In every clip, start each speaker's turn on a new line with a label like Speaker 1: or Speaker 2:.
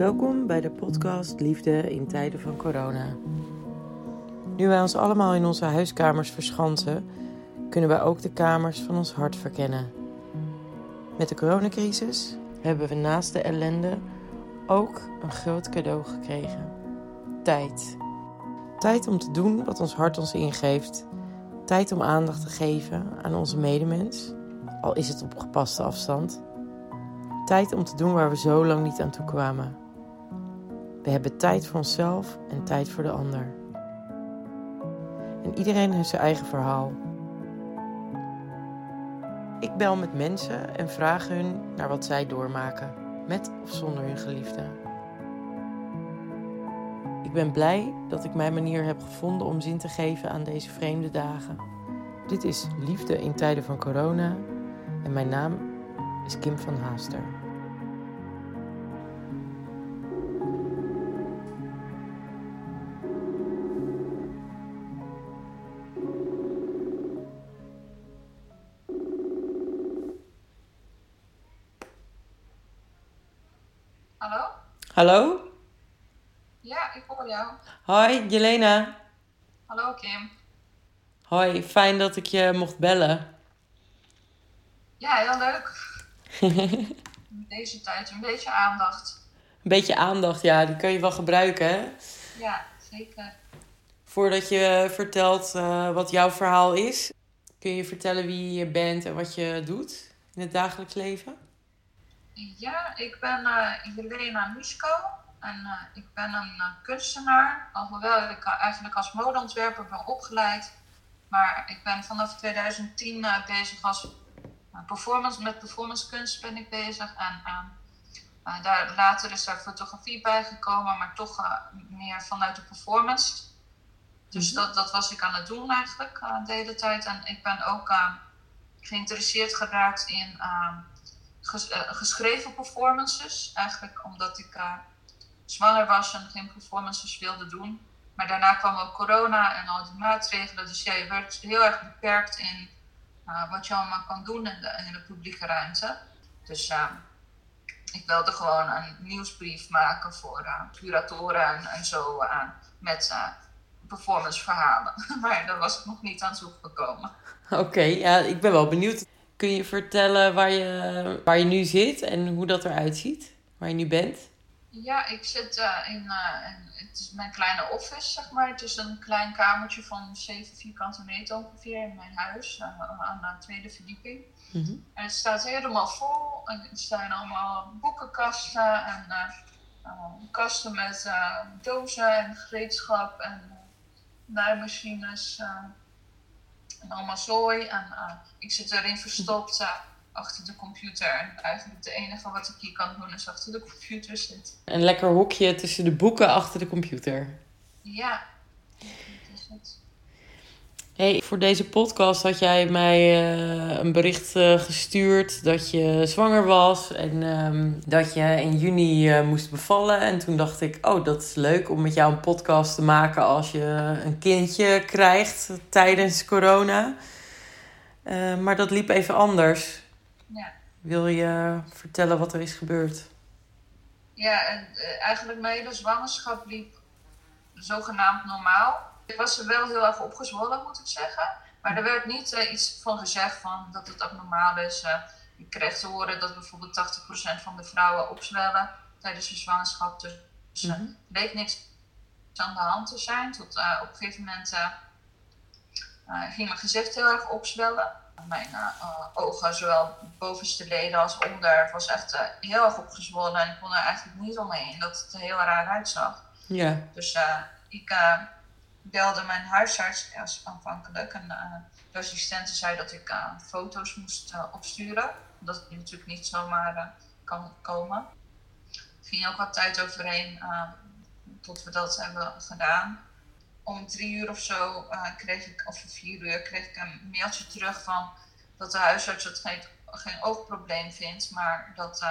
Speaker 1: Welkom bij de podcast Liefde in tijden van corona. Nu wij ons allemaal in onze huiskamers verschansen, kunnen wij ook de kamers van ons hart verkennen. Met de coronacrisis hebben we naast de ellende ook een groot cadeau gekregen: tijd. Tijd om te doen wat ons hart ons ingeeft. Tijd om aandacht te geven aan onze medemens, al is het op gepaste afstand. Tijd om te doen waar we zo lang niet aan toe kwamen. We hebben tijd voor onszelf en tijd voor de ander. En iedereen heeft zijn eigen verhaal. Ik bel met mensen en vraag hun naar wat zij doormaken, met of zonder hun geliefde. Ik ben blij dat ik mijn manier heb gevonden om zin te geven aan deze vreemde dagen. Dit is Liefde in tijden van corona en mijn naam is Kim van Haaster.
Speaker 2: Hallo? Ja, ik hoor jou.
Speaker 1: Hoi, Jelena.
Speaker 2: Hallo Kim.
Speaker 1: Hoi, fijn dat ik je mocht bellen.
Speaker 2: Ja, heel leuk. Deze tijd een beetje aandacht.
Speaker 1: Een beetje aandacht, ja, die kun je wel gebruiken, hè?
Speaker 2: Ja, zeker.
Speaker 1: Voordat je vertelt eh, wat jouw verhaal is, kun je vertellen wie je bent en wat je doet in het dagelijks leven?
Speaker 2: Ja, ik ben eh Jelena Misko en eh, ik ben een eh, kunstenaar. Alhoewel ik eigenlijk als modeontwerper ben opgeleid. Maar ik ben vanaf 2010 eh, bezig als performance, met performance kunst ben ik bezig. En eh, eh, daar, later is daar fotografie bij gekomen, maar toch meer vanuit de performance. Dus dat, dat was ik aan het doen eigenlijk de hele tijd. En ik ben ook eh, geïnteresseerd geraakt in eh, eh, geschreven performances. Eigenlijk omdat ik eh, zwanger was en geen performances wilde doen. Maar daarna kwam ook corona en al die maatregelen. Dus ja, je werd heel erg beperkt in eh, wat je allemaal kan doen in de, publieke ruimte. Dus ik wilde gewoon een nieuwsbrief maken voor curatoren en, en zo eh, met performanceverhalen. maar daar was ik nog niet aan toe gekomen.
Speaker 1: Oké, ja, ik ben wel benieuwd. Kun je vertellen waar je, waar je nu zit en hoe dat eruit ziet? Waar je nu bent?
Speaker 2: Ja, ik zit eh, in, eh, in- het is mijn kleine office, zeg maar. Het is een klein kamertje van 7 vierkante meter ongeveer in mijn huis, eh, aan de tweede verdieping.
Speaker 1: Mhm.
Speaker 2: En het staat helemaal vol. En er staan allemaal boekenkasten en kasten met dozen en gereedschap en naaimachines allemaal zooi. En eh, ik zit erin verstopt eh, achter de computer. En eigenlijk het enige wat ik hier kan doen is achter de computer zitten.
Speaker 1: Een lekker hokje tussen de boeken achter de computer.
Speaker 2: Ja, dat is het.
Speaker 1: Hey, voor deze podcast had jij mij eh, een bericht eh, gestuurd dat je zwanger was en ehm, dat je in juni eh, moest bevallen. En toen dacht ik, oh, dat is leuk om met jou een podcast te maken als je een kindje krijgt tijdens corona. Maar dat liep even anders.
Speaker 2: Ja.
Speaker 1: Wil je vertellen wat er is gebeurd?
Speaker 2: Ja, en eigenlijk mijn hele zwangerschap liep zogenaamd normaal. Ik was er wel heel erg opgezwollen, moet ik zeggen. Maar er werd niet eh, iets van gezegd van dat het abnormaal is. Eh, ik kreeg te horen dat bijvoorbeeld 80% van de vrouwen opzwellen tijdens hun zwangerschap. Dus eh,
Speaker 1: Mhm.
Speaker 2: er bleek niks aan de hand te zijn. Tot eh, op een gegeven moment eh, eh, ging mijn gezicht heel erg opzwellen. Mijn eh, eh, ogen, zowel bovenste leden als onder, was echt eh, heel erg opgezwollen. En ik kon er eigenlijk niet omheen dat het er heel raar uitzag.
Speaker 1: Ja.
Speaker 2: Dus eh, ik eh, belde mijn huisarts eerst aanvankelijk. En eh, de assistente zei dat ik eh, foto's moest eh, opsturen. Dat het natuurlijk niet zomaar kan komen. Er ging ook wat tijd overheen tot we dat hebben gedaan. Om drie uur of zo kreeg ik, of vier uur, kreeg ik een mailtje terug van dat de huisarts het geen, geen oogprobleem vindt, maar dat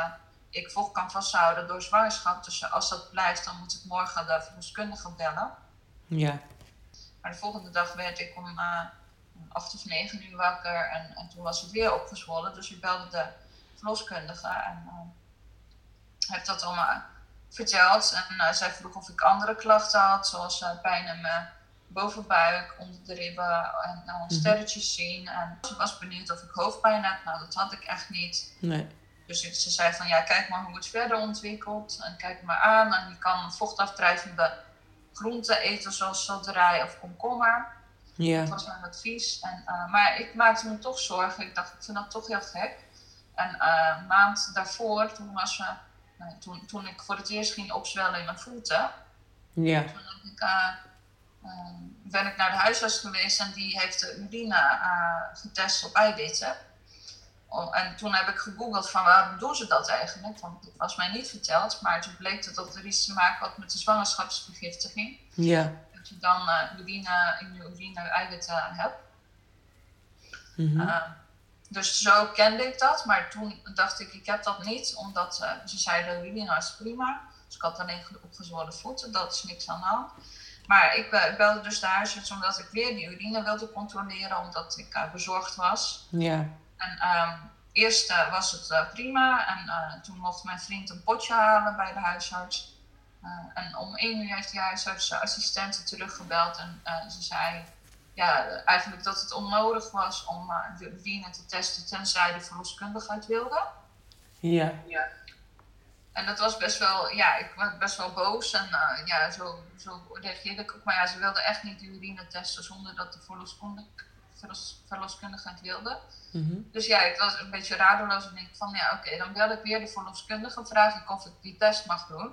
Speaker 2: ik vocht kan vasthouden door zwangerschap. Dus als dat blijft, dan moet ik morgen de verloskundige bellen.
Speaker 1: Ja.
Speaker 2: Maar de volgende dag werd ik om eh, acht of negen uur wakker en, en toen was het weer opgezwollen. Dus ik belde de verloskundige en eh, heb dat allemaal verteld. En zij vroeg of ik andere klachten had, zoals pijn in mijn bovenbuik, onder de ribben en nou, sterretjes zien. En ze was benieuwd of ik hoofdpijn had. Nou, dat had ik echt niet.
Speaker 1: Nee.
Speaker 2: Dus ze zei van ja, kijk maar hoe het verder ontwikkelt. En kijk maar aan. En je kan vochtafdrijvende groenten eten zoals selderij of komkommer.
Speaker 1: Ja.
Speaker 2: Dat was mijn advies. En, uh, maar ik maakte me toch zorgen. Ik dacht, ik vind dat toch heel gek. En uh, een maand daarvoor, toen, was, uh, nee, toen, toen ik voor het eerst ging opzwellen in mijn voeten.
Speaker 1: Ja.
Speaker 2: Toen ik, ben ik naar de huisarts geweest en die heeft de urine getest op eiwitten. En toen heb ik gegoogeld van waarom doen ze dat eigenlijk? Want dat was mij niet verteld. Maar toen bleek dat dat er iets te maken had met de zwangerschapsvergiftiging.
Speaker 1: Ja.
Speaker 2: Dat je dan uh, urine, in je urine eiwitten hebt.
Speaker 1: Mm -hmm.
Speaker 2: uh, dus zo kende ik dat. Maar toen dacht ik, ik heb dat niet. Omdat uh, ze zeiden, urine is prima. Dus ik had alleen opgezwollen voeten. Dat is niks aan de hand. Maar ik belde dus de huisarts omdat ik weer die urine wilde controleren. Omdat ik bezorgd was.
Speaker 1: Ja.
Speaker 2: En um, eerst uh, was het uh, prima en uh, toen mocht mijn vriend een potje halen bij de huisarts. en om één uur heeft die huisarts de assistente teruggebeld en ze zei ja, eigenlijk dat het onnodig was om de urine te testen tenzij de verloskundige het wilde.
Speaker 1: Ja.
Speaker 2: ja. En dat was best wel, ja, ik was best wel boos en ja, zo, zo reageerde ik ook. Maar ja, ze wilden echt niet de urine testen zonder dat de verloskundige, verloskundige het wilde.
Speaker 1: Mm -hmm.
Speaker 2: Dus ja, ik was een beetje radeloos en denk van ja, oké, okay, dan bel ik weer de verloskundige, vraag ik of ik die test mag doen.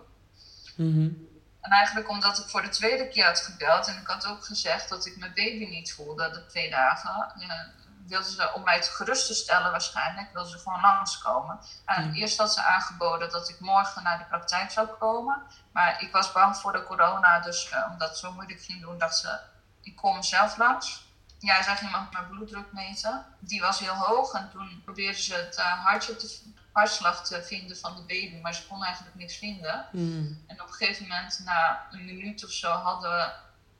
Speaker 1: Mm -hmm.
Speaker 2: En eigenlijk omdat ik voor de tweede keer had gebeld en ik had ook gezegd dat ik mijn baby niet voelde de twee dagen, ja, wilden ze om mij te gerust te stellen waarschijnlijk, wilden ze gewoon langskomen. En
Speaker 1: Mm.
Speaker 2: eerst had ze aangeboden dat ik morgen naar de praktijk zou komen, maar ik was bang voor de corona, dus uh, omdat het zo moeilijk ging doen, dacht ze, ik kom zelf langs. Ja, zij ging mijn bloeddruk meten. Die was heel hoog en toen probeerden ze het uh, hartje te, hartslag te vinden van de baby, maar ze kon eigenlijk niks vinden.
Speaker 1: Mm.
Speaker 2: En op een gegeven moment, na een minuut of zo, hadden we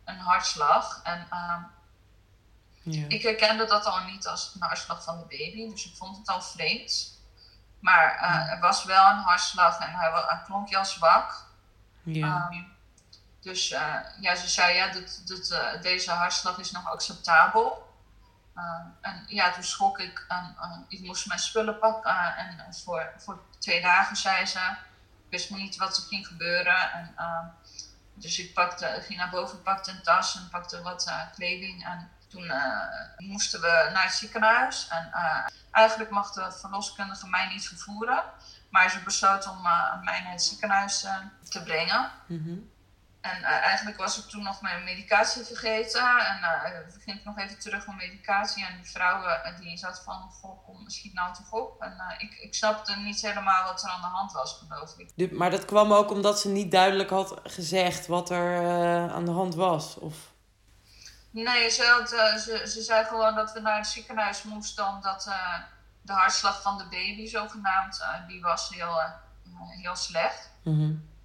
Speaker 2: een hartslag. En uh,
Speaker 1: Ja.
Speaker 2: ik herkende dat al niet als een hartslag van de baby, dus ik vond het al vreemd. Maar uh, er was wel een hartslag en hij, hij klonk heel zwak.
Speaker 1: Ja.
Speaker 2: Um, dus uh, ja, ze zei, ja, dit, uh, deze hartslag is nog acceptabel. Uh, en ja, toen schrok ik en ik moest mijn spullen pakken. en voor, voor twee dagen, zei ze, ik wist niet wat er ging gebeuren. En, dus ik pakte, ging naar boven, pakte een tas en pakte wat kleding. En toen moesten we naar het ziekenhuis. En eigenlijk mag de verloskundige mij niet vervoeren. Maar ze besloot om mij naar het ziekenhuis te brengen.
Speaker 1: -hmm.
Speaker 2: En uh, eigenlijk was ik toen nog mijn medicatie vergeten. En uh, ging ik nog even terug mijn medicatie. En die vrouw uh, die zat van, goh, kom, schiet nou toch op. En ik, ik snapte niet helemaal wat er aan de hand was, geloof ik.
Speaker 1: Maar dat kwam ook omdat ze niet duidelijk had gezegd wat er aan de hand was? Of?
Speaker 2: Nee, ze, had, ze, ze zei gewoon dat we naar het ziekenhuis moesten. Omdat de hartslag van de baby, zogenaamd, die was heel, heel slecht.
Speaker 1: Mm -hmm.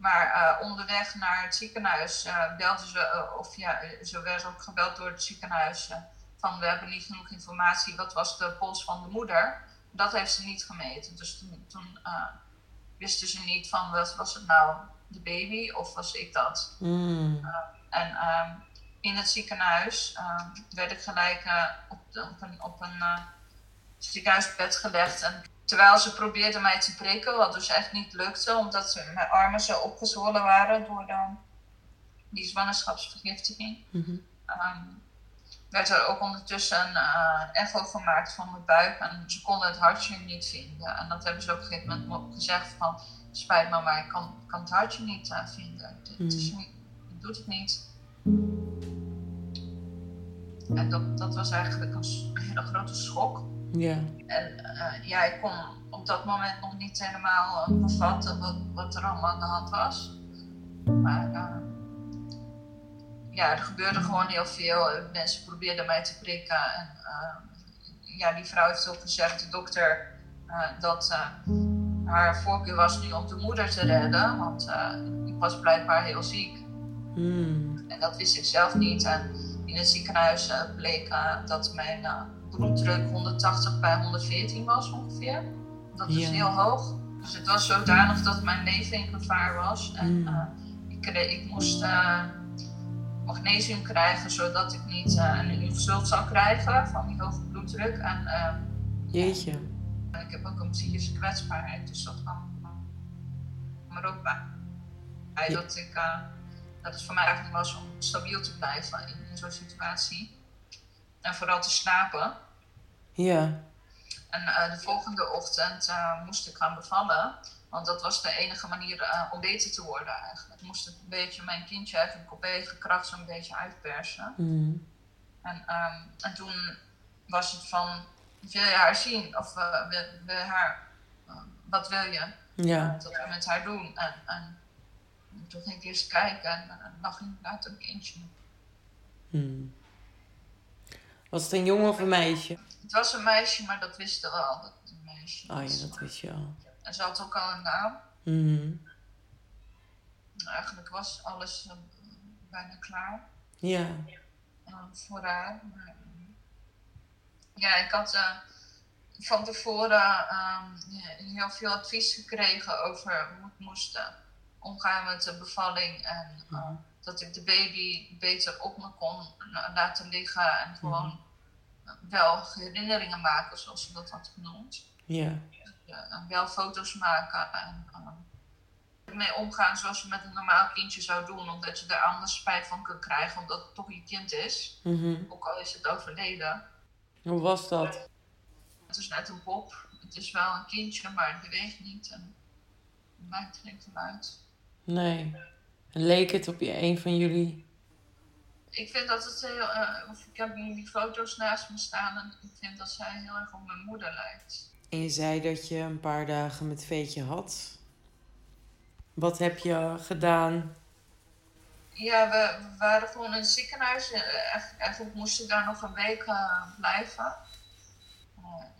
Speaker 2: Maar uh, onderweg naar het ziekenhuis uh, belden ze, uh, of ja, ze werd ook gebeld door het ziekenhuis van we hebben niet genoeg informatie, wat was de pols van de moeder? Dat heeft ze niet gemeten. Dus toen, toen wisten ze niet van was, was het nou de baby of was ik dat?
Speaker 1: Mm.
Speaker 2: en in het ziekenhuis werd ik gelijk op, de, op een, op een ziekenhuisbed gelegd en Terwijl ze probeerden mij te prikken, wat dus echt niet lukte, omdat ze, mijn armen zo opgezwollen waren door de, die zwangerschapsvergiftiging.
Speaker 1: Mm -hmm.
Speaker 2: um, werd er ook ondertussen een uh, echo gemaakt van mijn buik en ze konden het hartje niet vinden. En dat hebben ze op een gegeven moment gezegd van, spijt me, maar ik kan, kan het hartje niet uh, vinden. Het,
Speaker 1: Mm.
Speaker 2: het is niet, het doet het niet. En dat, dat was eigenlijk een, een hele grote schok.
Speaker 1: Ja.
Speaker 2: En uh, ja, ik kon op dat moment nog niet helemaal uh, bevatten wat, wat er allemaal aan de hand was. Maar uh, ja, er gebeurde gewoon heel veel. Mensen probeerden mij te prikken. En ja, die vrouw heeft ook gezegd, de dokter, dat haar voorkeur was nu om de moeder te redden. Want ik was blijkbaar heel ziek.
Speaker 1: Mm.
Speaker 2: En dat wist ik zelf niet. En in het ziekenhuis bleek dat mijn bloeddruk 180 bij 114 was ongeveer. Dat is
Speaker 1: Ja.
Speaker 2: heel hoog. Dus het was zodanig dat mijn leven in gevaar was. En
Speaker 1: Mm.
Speaker 2: eh, ik, ik moest eh, magnesium krijgen, zodat ik niet eh, een insult zou krijgen van die hoge bloeddruk. En eh,
Speaker 1: Jeetje.
Speaker 2: ik heb ook een psychische kwetsbaarheid, dus dat kwam er ook bij.
Speaker 1: Ja.
Speaker 2: Dat, ik, dat het voor mij eigenlijk was om stabiel te blijven in, in zo'n situatie. En vooral te slapen.
Speaker 1: Ja.
Speaker 2: En eh, de volgende ochtend eh, moest ik gaan bevallen. Want dat was de enige manier eh, om beter te worden eigenlijk. Ik moest een beetje mijn kindje eigenlijk op eigen kracht zo'n beetje uitpersen.
Speaker 1: Mm.
Speaker 2: En, ehm, en toen was het van, wil je haar zien? Of wil, wil je haar, wat wil je
Speaker 1: Ja.
Speaker 2: dat we met haar doen? En, en toen ging ik eerst kijken en uh, lag inderdaad een kindje.
Speaker 1: Mm. Was het een jongen of een meisje?
Speaker 2: Het was een meisje, maar dat wisten we al, dat het een meisje
Speaker 1: Oh
Speaker 2: was.
Speaker 1: ja, dat wist je al.
Speaker 2: En ze had ook al een naam.
Speaker 1: Mm.
Speaker 2: Eigenlijk was alles eh, bijna klaar
Speaker 1: Ja.
Speaker 2: voor haar. Maar, eh, ja, ik had eh, van tevoren ehm, heel veel advies gekregen over hoe ik moest omgaan met de bevalling. En
Speaker 1: Mhm.
Speaker 2: Dat ik de baby beter op me kon la- laten liggen en gewoon eh, wel herinneringen maken, zoals ze dat had genoemd.
Speaker 1: Ja,
Speaker 2: en wel foto's maken en eh, mee omgaan zoals je met een normaal kindje zou doen, omdat je er anders spijt van kunt krijgen, omdat het toch je kind is,
Speaker 1: Mhm.
Speaker 2: ook al is het overleden.
Speaker 1: Hoe was dat?
Speaker 2: Het is net een pop, het is wel een kindje, maar het beweegt niet en het maakt geen geluid.
Speaker 1: Nee. Leek het op je, een van jullie?
Speaker 2: Ik vind dat het heel, of ik heb nu die foto's naast me staan en ik vind dat zij heel erg op mijn moeder lijkt.
Speaker 1: En je zei dat je een paar dagen met Veetje had. Wat heb je gedaan?
Speaker 2: Ja, we, we waren gewoon in het ziekenhuis. Eh, Eigenlijk, moesten daar nog een week eh, blijven.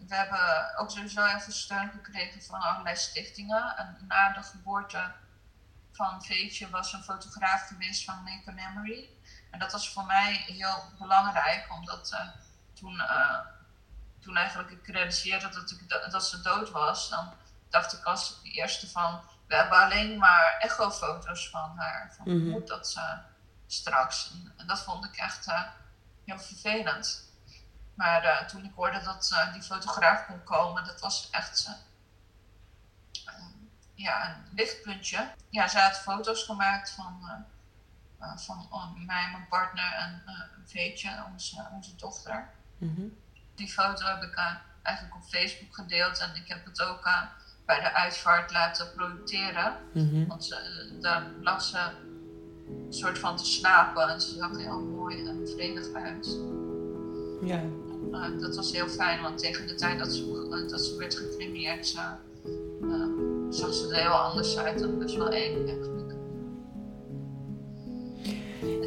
Speaker 2: We hebben ook sowieso even steun gekregen van allerlei stichtingen. En na de geboorte van Veetje was een fotograaf geweest van Make a Memory. En dat was voor mij heel belangrijk, omdat eh, toen, eh, toen eigenlijk ik realiseerde dat, ik, dat, ze dood was, dan dacht ik als eerste van, we hebben alleen maar echofoto's van haar. Van
Speaker 1: Mhm.
Speaker 2: moet dat ze straks? En, dat vond ik echt eh, heel vervelend. Maar eh, toen ik hoorde dat eh, die fotograaf kon komen, dat was echt eh, eh, ja, een lichtpuntje. Ja, zij had foto's gemaakt van, eh, eh, van eh, mij, mijn partner en eh Veetje, onze, onze dochter.
Speaker 1: Mhm.
Speaker 2: Die foto heb ik eigenlijk op Facebook gedeeld en ik heb het ook eh, bij de uitvaart laten projecteren.
Speaker 1: Mhm.
Speaker 2: Want ze, daar lag ze een soort van te slapen en ze zag er heel mooi en vredig uit.
Speaker 1: Ja.
Speaker 2: Dat was heel fijn, want tegen de tijd dat ze, dat ze werd gecremeerd, eh, zag ze er heel anders uit en best wel eng eigenlijk.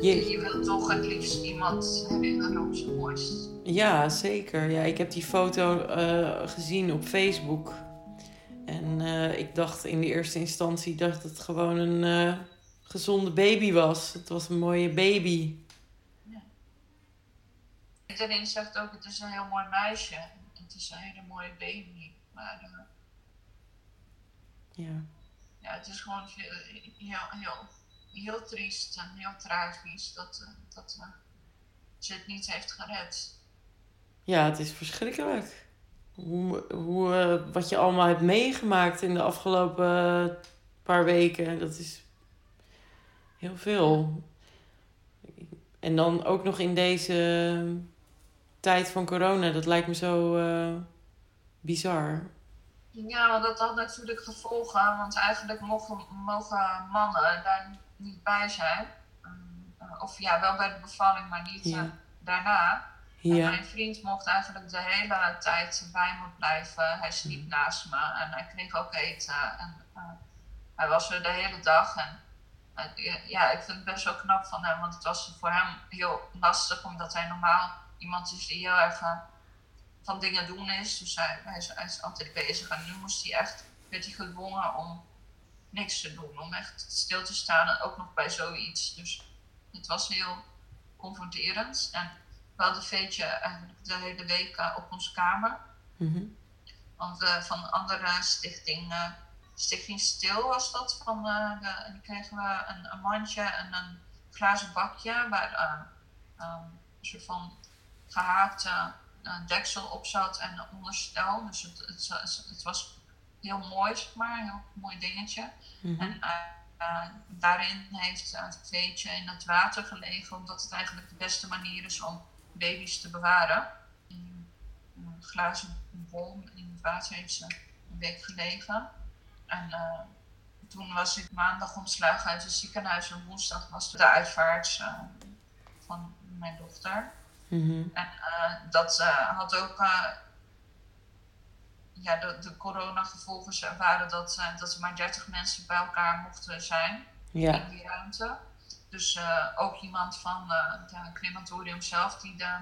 Speaker 1: Je-
Speaker 2: Je wilt toch het liefst iemand herinneren op zijn mooist.
Speaker 1: Ja, zeker. Ja, ik heb die foto eh, gezien op Facebook. En eh, ik dacht in de eerste instantie dat het gewoon een eh, gezonde baby was. Het was een mooie baby.
Speaker 2: Iedereen zegt ook, het is een heel mooi meisje. Het is een hele mooie baby. Maar
Speaker 1: Ja.
Speaker 2: ja, het is gewoon heel, heel, heel, heel triest en heel tragisch dat, eh, dat eh, ze het niet heeft gered.
Speaker 1: ja, het is verschrikkelijk. Hoe, hoe, eh, wat je allemaal hebt meegemaakt in de afgelopen paar weken, dat is heel veel. En dan ook nog in deze tijd van corona, dat lijkt me zo bizar.
Speaker 2: Ja, want dat had natuurlijk gevolgen, want eigenlijk mogen, mogen mannen daar niet bij zijn. Eh, Of ja, wel bij de bevalling, maar niet
Speaker 1: Ja.
Speaker 2: eh, daarna. En mijn vriend mocht eigenlijk de hele tijd bij me blijven. Hij sliep naast me en hij kreeg ook eten. En eh, hij was er de hele dag. En eh, ja, ik vind het best wel knap van hem, want het was voor hem heel lastig, omdat hij normaal iemand is die heel erg eh, van dingen doen is. Dus hij, hij, is, hij is altijd bezig. En nu moest hij echt, werd hij gedwongen om niks te doen, om echt stil te staan en ook nog bij zoiets. Dus het was heel confronterend. En we hadden Veetje eigenlijk de hele week eh, op onze kamer.
Speaker 1: mhm.
Speaker 2: Want we van een andere stichting eh, Stichting Stil was dat. Van, eh, de, en dan kregen we een, een mandje en een glazen bakje waar eh, ehm, een soort van gehaakte deksel op zat en een onderstel. Dus het, het, het, was heel mooi, zeg maar, een heel mooi dingetje.
Speaker 1: Mhm.
Speaker 2: En uh, daarin heeft het veetje in het water gelegen, omdat het eigenlijk de beste manier is om baby's te bewaren. In een glazen bol in het water heeft ze een week gelegen. En uh, toen was ik maandag ontslagen uit het ziekenhuis en woensdag was de uitvaart uh, van mijn dochter.
Speaker 1: Mm -hmm.
Speaker 2: En dat had ook ja, de, de coronagevolgen waren dat, dat er maar 30 mensen bij elkaar mochten zijn
Speaker 1: ja.
Speaker 2: in die ruimte. Dus ook iemand van het crematorium zelf die de,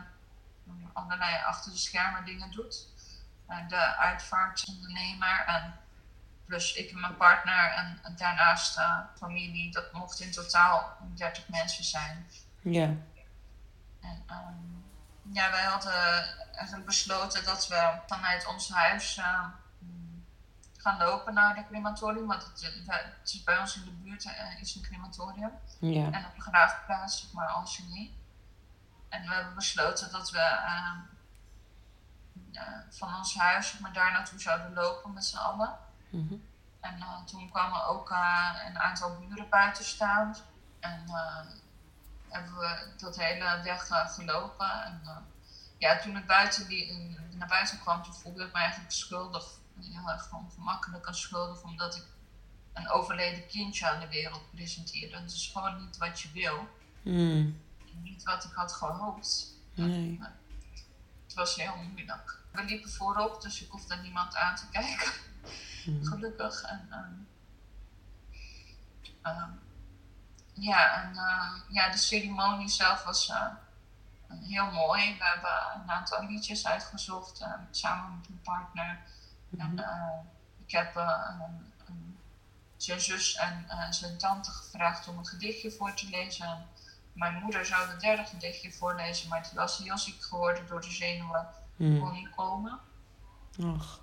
Speaker 2: allerlei achter de schermen dingen doet. de uitvaartondernemer en plus ik en mijn partner en, en daarnaast familie. Dat mocht in totaal 30 mensen zijn.
Speaker 1: Ja.
Speaker 2: En, um, ja, wij hadden eigenlijk besloten dat we vanuit ons huis uh, gaan lopen naar de crematorium. Want het, het, is bij ons in de buurt uh, is een crematorium.
Speaker 1: Ja.
Speaker 2: En op een graafplaats, zeg maar, Algenie. En we hebben besloten dat we uh, van ons huis zeg maar, daar naartoe zouden lopen met z'n allen.
Speaker 1: Mm -hmm.
Speaker 2: En toen kwamen ook een aantal buren buiten staan. En hebben we dat hele weg gelopen. En, ja, toen ik buiten die, naar buiten kwam, toen voelde ik me eigenlijk schuldig. Heel erg ongemakkelijk en schuldig, omdat ik een overleden kindje aan de wereld presenteerde. Dat is gewoon niet wat je wil.
Speaker 1: Mm.
Speaker 2: Niet wat ik had gehoopt.
Speaker 1: Nee.
Speaker 2: Het was heel moeilijk. We liepen voorop, dus ik hoefde niemand aan te kijken.
Speaker 1: Mm.
Speaker 2: Gelukkig. En, um, um, ja, en uh, ja, de ceremonie zelf was uh, heel mooi. We hebben een aantal liedjes uitgezocht uh, samen met mijn partner.
Speaker 1: Mhm.
Speaker 2: En ik heb een, een, zijn zus en zijn tante gevraagd om een gedichtje voor te lezen. Mijn moeder zou het derde gedichtje voorlezen, maar die was heel ziek geworden door de zenuwen.
Speaker 1: Mm.
Speaker 2: kon niet komen.
Speaker 1: Och.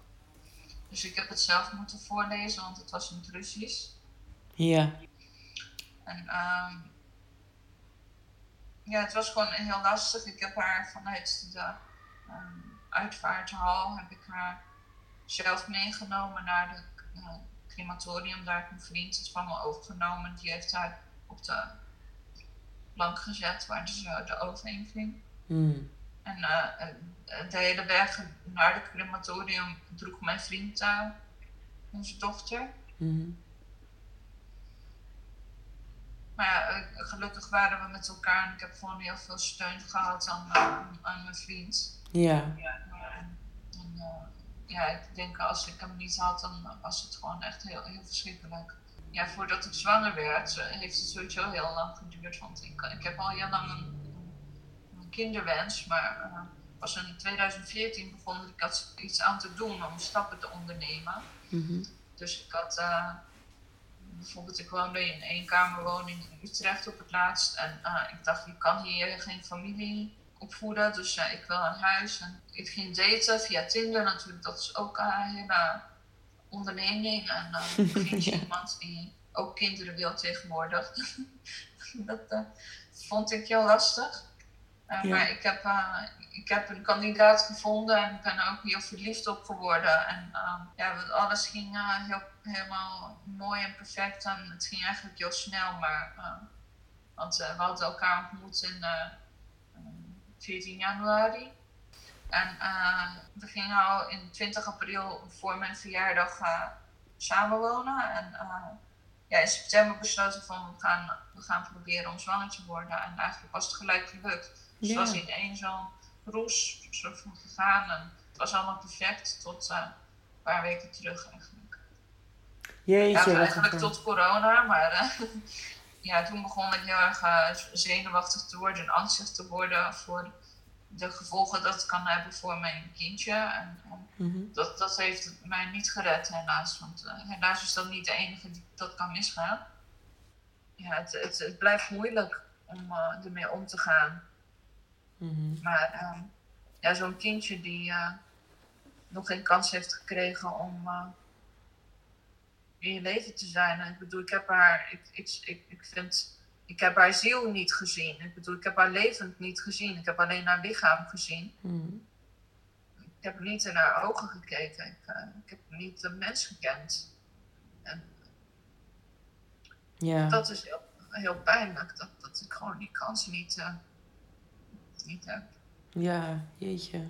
Speaker 2: Dus ik heb het zelf moeten voorlezen, want het was in het Russisch.
Speaker 1: Ja.
Speaker 2: En um, ja, het was gewoon heel lastig. Ik heb haar vanuit de um, uitvaarthal heb ik haar zelf meegenomen naar de uh, crematorium. Daar heeft mijn vriend het van me overgenomen. Die heeft haar op de plank gezet waar uh, de oven in ging.
Speaker 1: Mm.
Speaker 2: En uh, de hele weg naar de crematorium droeg mijn vriend onze dochter.
Speaker 1: Mm.
Speaker 2: Maar ja, gelukkig waren we met elkaar en ik heb gewoon heel veel steun gehad aan, aan, aan mijn vriend.
Speaker 1: Ja.
Speaker 2: Ja, en, uh, ja, ik denk als ik hem niet had, dan was het gewoon echt heel, heel verschrikkelijk. Ja, voordat ik zwanger werd, heeft het sowieso heel lang geduurd. Want ik, ik heb al heel lang een, een kinderwens, maar uh, pas in 2014 begon ik iets aan te doen om stappen te ondernemen.
Speaker 1: Mm -hmm.
Speaker 2: Dus ik had uh, bijvoorbeeld, ik woonde in een eenkamerwoning in Utrecht op het laatst. En uh, ik dacht, ik kan hier geen familie opvoeden, dus uh, ik wil een huis. En ik ging daten via Tinder natuurlijk, dat is ook een hele onderneming. En ik vind ja. iemand die ook kinderen wil tegenwoordig. dat vond ik heel lastig. Ja. Maar ik heb, ik heb een kandidaat gevonden en ik ben er ook heel verliefd op geworden. En ja, alles ging heel helemaal mooi en perfect. En het ging eigenlijk heel snel, maar. Uh, want uh, we hadden elkaar ontmoet in uh, 14 januari. En we gingen al in 20 april voor mijn verjaardag samenwonen. En ja, in september besloten van we gaan, we gaan proberen om zwanger te worden. En eigenlijk was het gelijk gelukt. Dus het was in één zo'n roes soort van gegaan. En het was allemaal perfect tot een paar weken terug.
Speaker 1: Jeetje,
Speaker 2: ja, eigenlijk tot corona, maar uh, ja, toen begon ik heel erg uh, zenuwachtig te worden en angstig te worden voor de gevolgen dat het kan hebben voor mijn kindje. En,
Speaker 1: mm -hmm.
Speaker 2: dat, dat heeft mij niet gered, helaas. Want helaas is dat niet de enige die dat kan misgaan. Ja, het, het, het blijft moeilijk om ermee om te gaan.
Speaker 1: Mm -hmm.
Speaker 2: Maar ja, zo'n kindje die nog geen kans heeft gekregen om in je leven te zijn. En ik bedoel, ik heb haar, ik, ik, ik, ik vind, ik heb haar ziel niet gezien. Ik bedoel, ik heb haar levend niet gezien. Ik heb alleen haar lichaam gezien.
Speaker 1: Mhm.
Speaker 2: Ik heb niet in haar ogen gekeken. Ik, eh, ik heb niet een mens gekend. En
Speaker 1: Ja.
Speaker 2: dat is heel, heel pijnlijk. Dat, dat ik gewoon die kans niet, eh, niet heb.
Speaker 1: Ja, jeetje.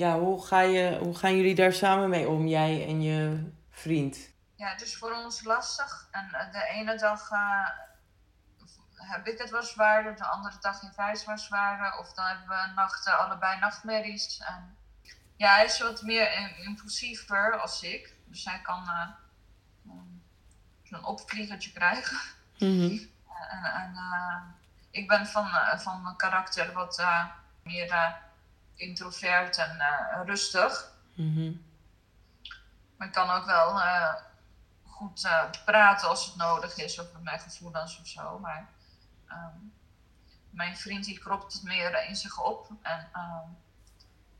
Speaker 1: Ja, hoe, ga je, hoe gaan jullie daar samen mee om, jij en je vriend?
Speaker 2: Ja, het is voor ons lastig. En eh, de ene dag eh, heb ik het wat zwaarder, de andere dag heeft hij het wat zwaarder. Of dan hebben we nachten allebei nachtmerries. En ja, hij is wat meer im- impulsiever als ik. Dus hij kan eh, um, zo'n opvliegertje krijgen.
Speaker 1: Mhm.
Speaker 2: En, en eh, ik ben van, eh, van mijn karakter wat eh, meer eh, introvert en eh, rustig.
Speaker 1: Mhm.
Speaker 2: Maar ik kan ook wel eh, goed eh, praten als het nodig is over mijn gevoelens of zo. Maar ehm, mijn vriend die kropt het meer in zich op. En ehm,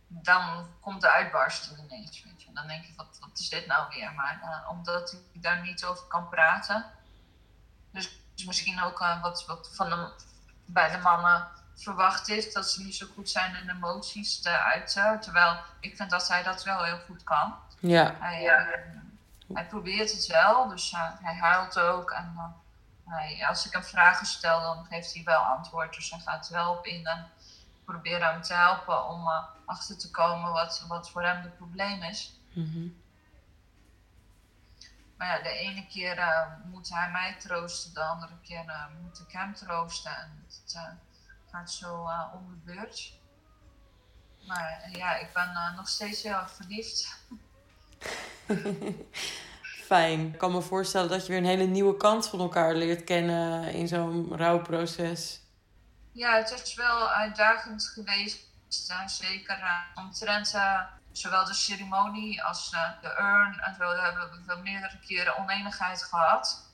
Speaker 2: dan komt de uitbarsting ineens. Weet je. Dan denk je, wat, wat is dit nou weer? Maar omdat ik daar niet over kan praten. Dus, misschien ook wat, wat van de, bij de mannen verwacht is. Dat ze niet zo goed zijn in emoties te uiten. Terwijl ik vind dat hij dat wel heel goed kan.
Speaker 1: Ja.
Speaker 2: Hij, eh, hij probeert het wel, dus eh, hij huilt ook. En eh, hij, als ik hem vragen stel, dan geeft hij wel antwoord. Dus hij gaat er wel op in en probeert hem te helpen om eh, achter te komen wat, wat voor hem het probleem is.
Speaker 1: Mhm.
Speaker 2: Maar ja, de ene keer eh, moet hij mij troosten, de andere keer eh, moet ik hem troosten. En het eh, gaat zo eh om de beurt. Maar eh, ja, ik ben eh, nog steeds heel erg verliefd.
Speaker 1: Fijn. Ik kan me voorstellen dat je weer een hele nieuwe kant van elkaar leert kennen in zo'n rouwproces.
Speaker 2: Ja, het is wel uitdagend geweest. zeker omtrent zowel de ceremonie als de urn. En zo hebben we meerdere keren oneenigheid gehad.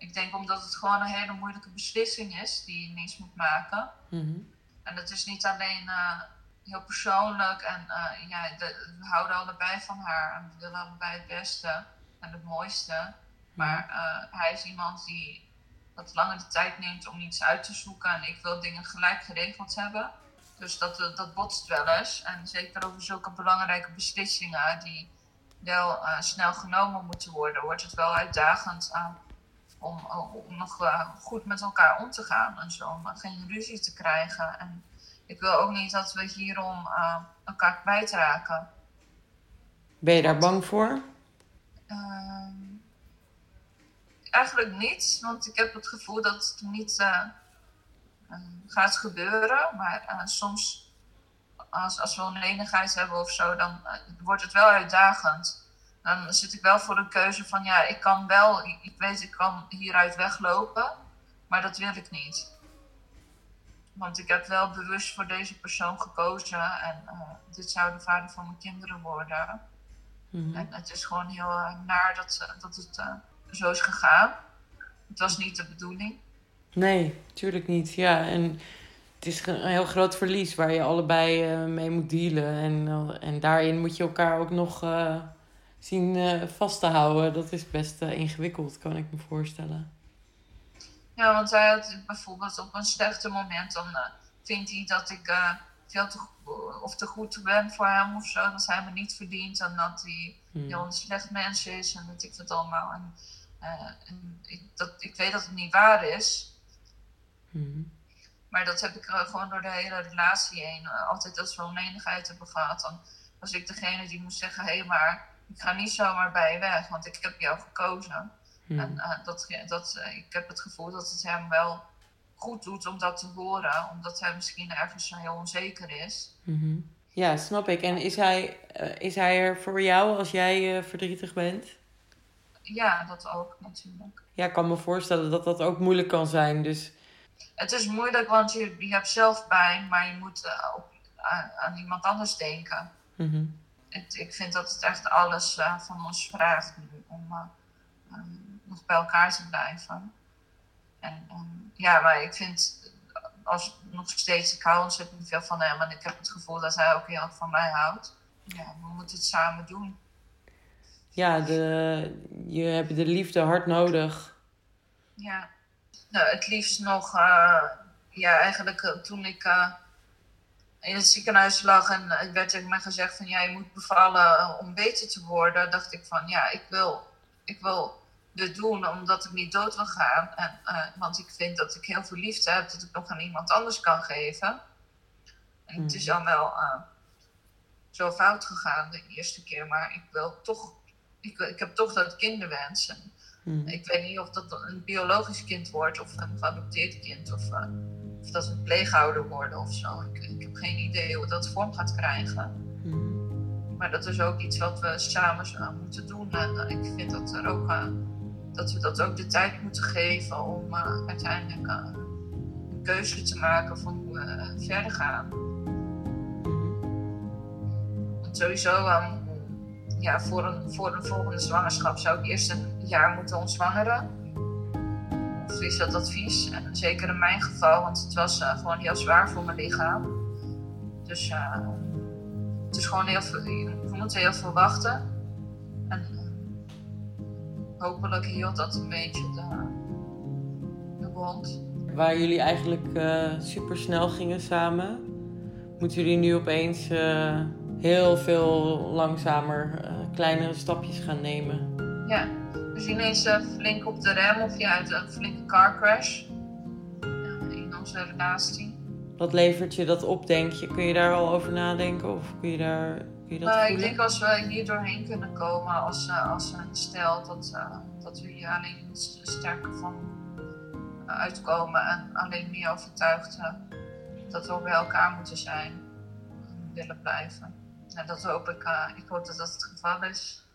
Speaker 2: Ik denk omdat het gewoon een hele moeilijke beslissing is die je ineens moet maken.
Speaker 1: Mhm.
Speaker 2: En het is niet alleen eh, heel persoonlijk. En eh, ja, de- we houden allebei van haar. En we willen allebei het beste en het mooiste. Maar eh, hij is iemand die wat langer de tijd neemt om iets uit te zoeken. En ik wil dingen gelijk geregeld hebben. Dus dat, dat botst wel eens. En zeker over zulke belangrijke beslissingen die wel snel genomen moeten worden, wordt het wel uitdagend eh, om, om nog eh, goed met elkaar om te gaan. En zo, om geen ruzie te krijgen. En ik wil ook niet dat we hierom eh, elkaar kwijtraken.
Speaker 1: Ben je daar bang voor?
Speaker 2: Ehm, eigenlijk niet, want ik heb het gevoel dat het niet eh, eh, gaat gebeuren. Maar eh, soms, als, als we oneenigheid hebben of zo, dan eh, wordt het wel uitdagend. Dan zit ik wel voor een keuze van, ja, ik kan wel, ik, weet, ik kan hieruit weglopen, maar dat wil ik niet. Want ik heb wel bewust voor deze persoon gekozen en eh, dit zou de vader van mijn kinderen worden.
Speaker 1: Mhm.
Speaker 2: En het is gewoon heel eh, naar dat, eh, dat het zo is gegaan. Het was niet de bedoeling.
Speaker 1: Nee, tuurlijk niet. Ja, en het is een heel groot verlies waar je allebei mee moet dealen. En, en daarin moet je elkaar ook nog zien eh, vast te houden. Dat is best eh, ingewikkeld, kan ik me voorstellen.
Speaker 2: Ja, want hij had bijvoorbeeld op een slechte moment, dan eh, vindt hij dat ik veel te, of te goed ben voor hem of zo. Dat hij me niet verdient en dat hij
Speaker 1: Hmm.
Speaker 2: heel een slecht mens is en dat ik dat allemaal. En, en ik, dat, ik weet dat het niet waar is.
Speaker 1: Mhm.
Speaker 2: Maar dat heb ik gewoon door de hele relatie heen. altijd als we oneenigheid hebben gehad, dan was ik degene die moest zeggen: hé, hey, maar ik ga niet zomaar bij je weg, want ik heb jou gekozen.
Speaker 1: Mhm.
Speaker 2: En eh, dat, dat, eh, ik heb het gevoel dat het hem wel goed doet om dat te horen, omdat hij misschien ergens heel onzeker is.
Speaker 1: Mhm. Ja, snap ik. En is hij, eh, is hij er voor jou als jij verdrietig bent?
Speaker 2: Ja, dat ook natuurlijk.
Speaker 1: Ja, ik kan me voorstellen dat dat ook moeilijk kan zijn. Dus
Speaker 2: Het is moeilijk, want je, je hebt zelf pijn, maar je moet op, aan, aan iemand anders denken.
Speaker 1: mhm.
Speaker 2: Het, ik vind dat het echt alles eh, van ons vraagt nu om eh, eh, nog bij elkaar te blijven. En ja, maar ik vind, eh, als nog steeds, ik hou ontzettend veel van hem en ik heb het gevoel dat hij ook heel erg van mij houdt. Ja, we moeten het samen doen.
Speaker 1: ja, de, je hebt de liefde hard nodig.
Speaker 2: Ja, nou, het liefst nog, uh, ja, eigenlijk toen ik in het ziekenhuis lag en werd tegen mij gezegd van ja, je moet bevallen om beter te worden, dacht ik van ja, ik wil, ik wil dit doen omdat ik niet dood wil gaan. En, want ik vind dat ik heel veel liefde heb dat ik nog aan iemand anders kan geven. En het is dan wel zo fout gegaan de eerste keer, maar ik wil toch, ik, ik heb toch dat kinderwens. En
Speaker 1: Hmm.
Speaker 2: Ik weet niet of dat een biologisch kind wordt of een geadopteerd kind of, uh, of dat een pleegouder worden of zo. Ik, ik, heb geen idee hoe dat vorm gaat krijgen.
Speaker 1: Hmm.
Speaker 2: Maar dat is ook iets wat we samen moeten doen. En uh, ik vind dat, er ook, dat we dat ook de tijd moeten geven om uiteindelijk een keuze te maken van hoe we verder gaan. Want sowieso um, ja, voor, een, voor een volgende zwangerschap zou ik eerst een jaar moeten ontzwangeren. Is dat advies? En zeker in mijn geval, want het was uh, gewoon heel zwaar voor mijn lichaam. Dus uh, het is gewoon heel veel, we moeten heel veel wachten. En uh, hopelijk hield dat een beetje de, de wond.
Speaker 1: Waar jullie eigenlijk super snel gingen samen, moeten jullie nu opeens heel veel langzamer kleinere stapjes gaan nemen.
Speaker 2: Ja, zien ineens uh, flink op de rem of ja, uit een flinke car crash in onze relatie.
Speaker 1: Wat levert je dat op, denk je? Kun je daar al over nadenken of kun je, daar, kun je dat
Speaker 2: uh,
Speaker 1: voelen?
Speaker 2: Ik denk als we hier doorheen kunnen komen als, uh, als een stel, dat, dat we hier alleen sterker van uitkomen en alleen meer overtuigd dat we bij elkaar moeten zijn en willen blijven. En dat hoop ik, ik hoop dat dat het geval is.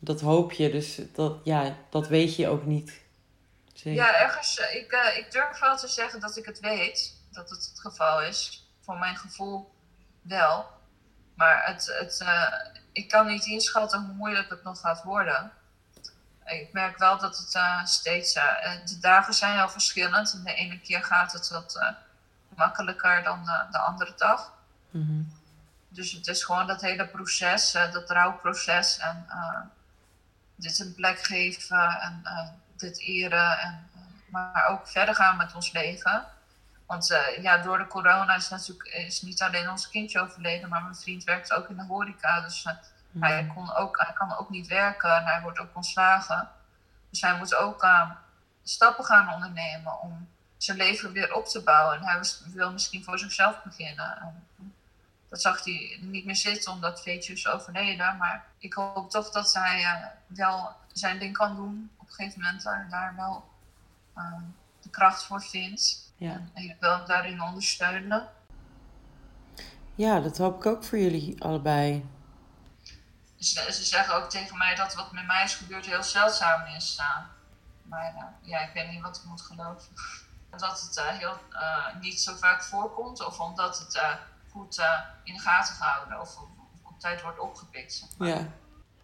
Speaker 1: Dat hoop je, dus dat, ja, dat weet je ook niet. Zeker.
Speaker 2: Ja, ergens, uh, ik, uh, ik durf wel te zeggen dat ik het weet, dat het het geval is. Voor mijn gevoel wel. Maar het, het, ik kan niet inschatten hoe moeilijk het nog gaat worden. Ik merk wel dat het steeds, de dagen zijn heel verschillend. En de ene keer gaat het wat makkelijker dan de andere dag.
Speaker 1: Mm -hmm.
Speaker 2: Dus het is gewoon dat hele proces, uh, dat rouwproces en uh, dit een plek geven en uh, dit eren. En, maar ook verder gaan met ons leven. Want ja, door de corona is natuurlijk is niet alleen ons kindje overleden, maar mijn vriend werkt ook in de horeca. Dus mm. hij, kon ook, hij kan ook niet werken en hij wordt ook ontslagen. Dus hij moet ook stappen gaan ondernemen om zijn leven weer op te bouwen. En hij wil misschien voor zichzelf beginnen. Dat zag hij niet meer zitten omdat Veetje is overleden. Maar ik hoop toch dat hij uh, wel zijn ding kan doen. Op een gegeven moment daar, daar wel uh, de kracht voor vindt.
Speaker 1: Ja.
Speaker 2: En ik wil hem daarin ondersteunen.
Speaker 1: Ja, dat hoop ik ook voor jullie allebei.
Speaker 2: Ze, ze zeggen ook tegen mij dat wat met mij is gebeurd heel zeldzaam is. Uh, maar ja, ik weet niet wat ik moet geloven. Dat het heel, niet zo vaak voorkomt of omdat het goed uh, in de gaten gehouden of op, tijd wordt opgepikt.
Speaker 1: Ja.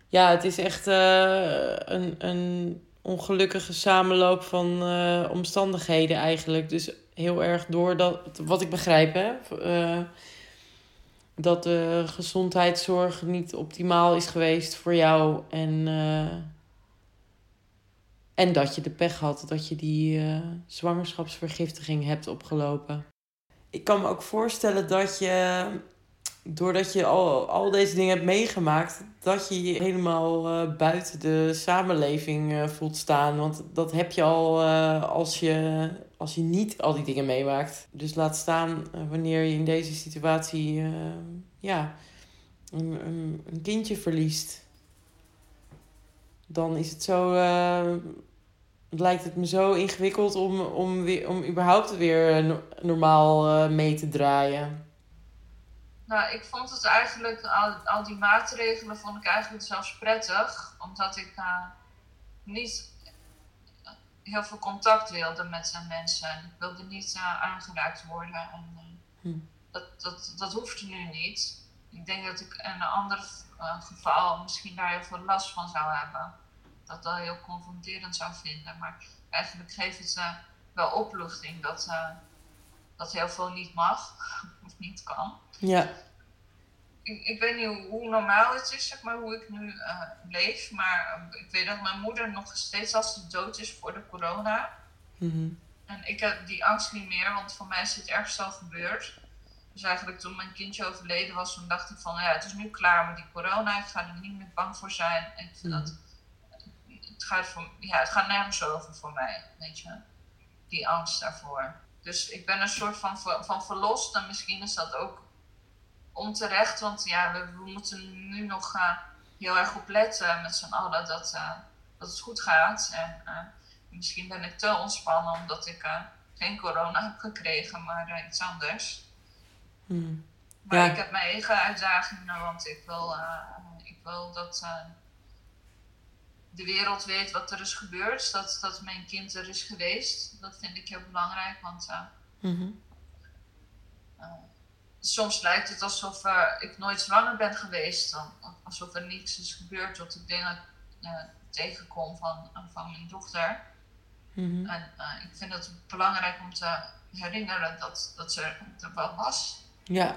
Speaker 1: ja, het is echt uh, een, een ongelukkige samenloop van uh, omstandigheden eigenlijk. Dus heel erg door dat, wat ik begrijp, hè, dat de gezondheidszorg niet optimaal is geweest voor jou en, en dat je de pech had dat je die zwangerschapsvergiftiging hebt opgelopen ik kan me ook voorstellen dat je, doordat je al, al deze dingen hebt meegemaakt, dat je je helemaal uh, buiten de samenleving uh, voelt staan. Want dat heb je al uh, als, je, als je niet al die dingen meemaakt. Dus laat staan wanneer je in deze situatie ja, een, een, een, kindje verliest. Dan is het zo lijkt het me zo ingewikkeld om, om, weer, om überhaupt weer no normaal uh, mee te draaien.
Speaker 2: Nou, ik vond het eigenlijk, al, al die maatregelen vond ik eigenlijk zelfs prettig. Omdat ik uh, niet heel veel contact wilde met zijn mensen. En ik wilde niet uh, aangeraakt worden. En,
Speaker 1: hm.
Speaker 2: dat, dat, dat hoeft nu niet. Ik denk dat ik in een ander geval misschien daar heel veel last van zou hebben dat dat heel confronterend zou vinden. Maar eigenlijk geeft het uh, wel opluchting dat, uh, dat heel veel niet mag of niet kan.
Speaker 1: Ja.
Speaker 2: ik, ik weet niet hoe, normaal het is, zeg maar, hoe ik nu eh, leef. Maar eh, ik weet dat mijn moeder nog steeds als ze dood is voor de corona.
Speaker 1: Mhm.
Speaker 2: En ik heb die angst niet meer, want voor mij is het ergens al gebeurd. Dus eigenlijk toen mijn kindje overleden was, toen dacht ik van ja, het is nu klaar met die corona. Ik ga er niet meer bang voor zijn. Ik vind
Speaker 1: Mhm.
Speaker 2: dat, het, gaat voor, ja, het gaat nergens over voor mij, weet je. Die angst daarvoor. Dus ik ben een soort van, van, verlost. En misschien is dat ook onterecht, want ja, we, we moeten nu nog eh, heel erg op letten met z'n allen dat, eh, dat het goed gaat. En eh, misschien ben ik te ontspannen omdat ik geen corona heb gekregen, maar iets anders.
Speaker 1: Mhm.
Speaker 2: Maar
Speaker 1: Ja.
Speaker 2: ik heb mijn eigen uitdagingen, want ik wil, ik wil dat de wereld weet wat er is gebeurd. Dat, dat mijn kind er is geweest. Dat vind ik heel belangrijk, want eh,
Speaker 1: Mhm.
Speaker 2: eh, soms lijkt het alsof eh, ik nooit zwanger ben geweest. Dan, alsof er niets is gebeurd tot ik dingen tegenkom van, van mijn dochter.
Speaker 1: Mhm.
Speaker 2: En ik vind het belangrijk om te herinneren dat, dat ze er wel was.
Speaker 1: Ja,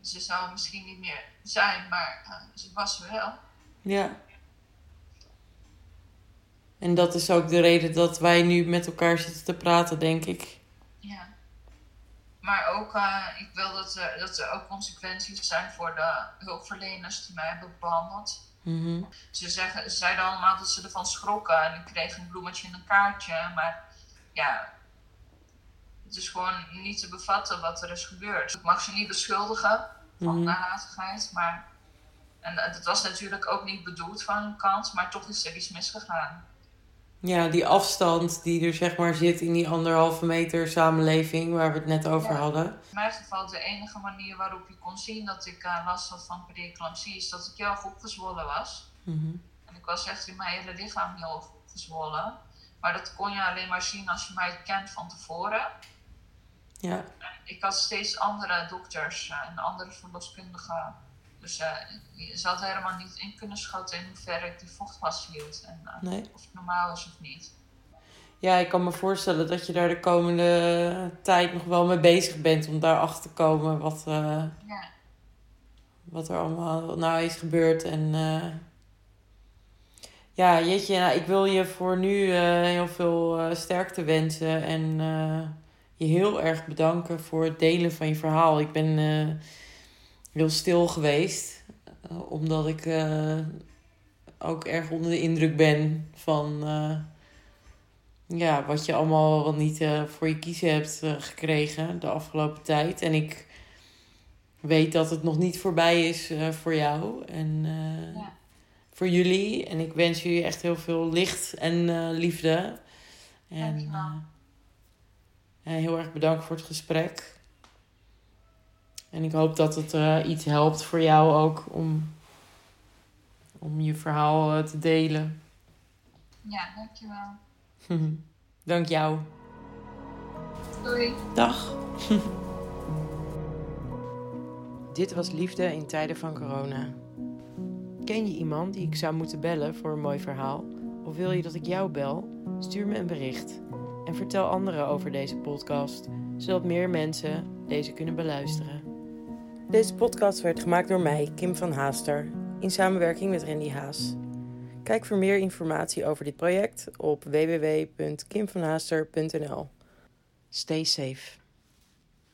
Speaker 2: Ze zou misschien niet meer zijn, maar ze was er wel.
Speaker 1: ja. En dat is ook de reden dat wij nu met elkaar zitten te praten, denk ik.
Speaker 2: Ja. Maar ook, eh, ik wil dat er, dat er ook consequenties zijn voor de hulpverleners die mij hebben behandeld.
Speaker 1: Mhm.
Speaker 2: Ze, zeggen, ze zeiden allemaal dat ze ervan schrokken en ik kreeg een bloemetje en een kaartje. Maar ja, het is gewoon niet te bevatten wat er is gebeurd. Ik mag ze niet beschuldigen van
Speaker 1: Mhm.
Speaker 2: nalatigheid, maar... En eh, dat was natuurlijk ook niet bedoeld van hun kant, maar toch is er iets misgegaan.
Speaker 1: Ja, die afstand die er zeg maar zit in die anderhalve meter samenleving waar we het net over
Speaker 2: Ja.
Speaker 1: hadden.
Speaker 2: In mijn geval de enige manier waarop je kon zien dat ik eh, last had van preeclampsie is dat ik heel erg opgezwollen was.
Speaker 1: Mhm.
Speaker 2: En ik was echt in mijn hele lichaam heel opgezwollen. Maar dat kon je alleen maar zien als je mij kent van tevoren.
Speaker 1: Ja,
Speaker 2: Ik had steeds andere dokters eh, en andere verloskundigen. Dus eh, ze hadden helemaal niet in kunnen schatten in hoeverre ik die vocht vasthield. En eh,
Speaker 1: nee.
Speaker 2: of het normaal is of niet.
Speaker 1: Ja, ik kan me voorstellen dat je daar de komende tijd nog wel mee bezig bent om daarachter te komen wat, eh,
Speaker 2: Ja,
Speaker 1: wat er allemaal nou is gebeurd. En ja, jeetje, nou, ik wil je voor nu heel veel sterkte wensen en je heel erg bedanken voor het delen van je verhaal. Ik ben heel stil geweest, eh, omdat ik eh, ook erg onder de indruk ben van eh, ja, wat je allemaal wel niet voor je kiezen hebt gekregen de afgelopen tijd. En ik weet dat het nog niet voorbij is voor jou en
Speaker 2: Ja.
Speaker 1: voor jullie. En ik wens jullie echt heel veel licht en liefde. En eh, heel erg bedankt voor het gesprek. En ik hoop dat het eh, iets helpt voor jou ook om, om je verhaal eh, te delen.
Speaker 2: ja dankjewel.
Speaker 1: Dank jou.
Speaker 2: Doei.
Speaker 1: Dag. Dit was Liefde in tijden van corona. Ken je iemand die ik zou moeten bellen voor een mooi verhaal? Of wil je dat ik jou bel? Stuur me een bericht. En vertel anderen over deze podcast, zodat meer mensen deze kunnen beluisteren. Deze podcast werd gemaakt door mij, Kim van Haaster, in samenwerking met Randy Haas. Kijk voor meer informatie over dit project op www.kimvanhaaster.nl. Stay safe.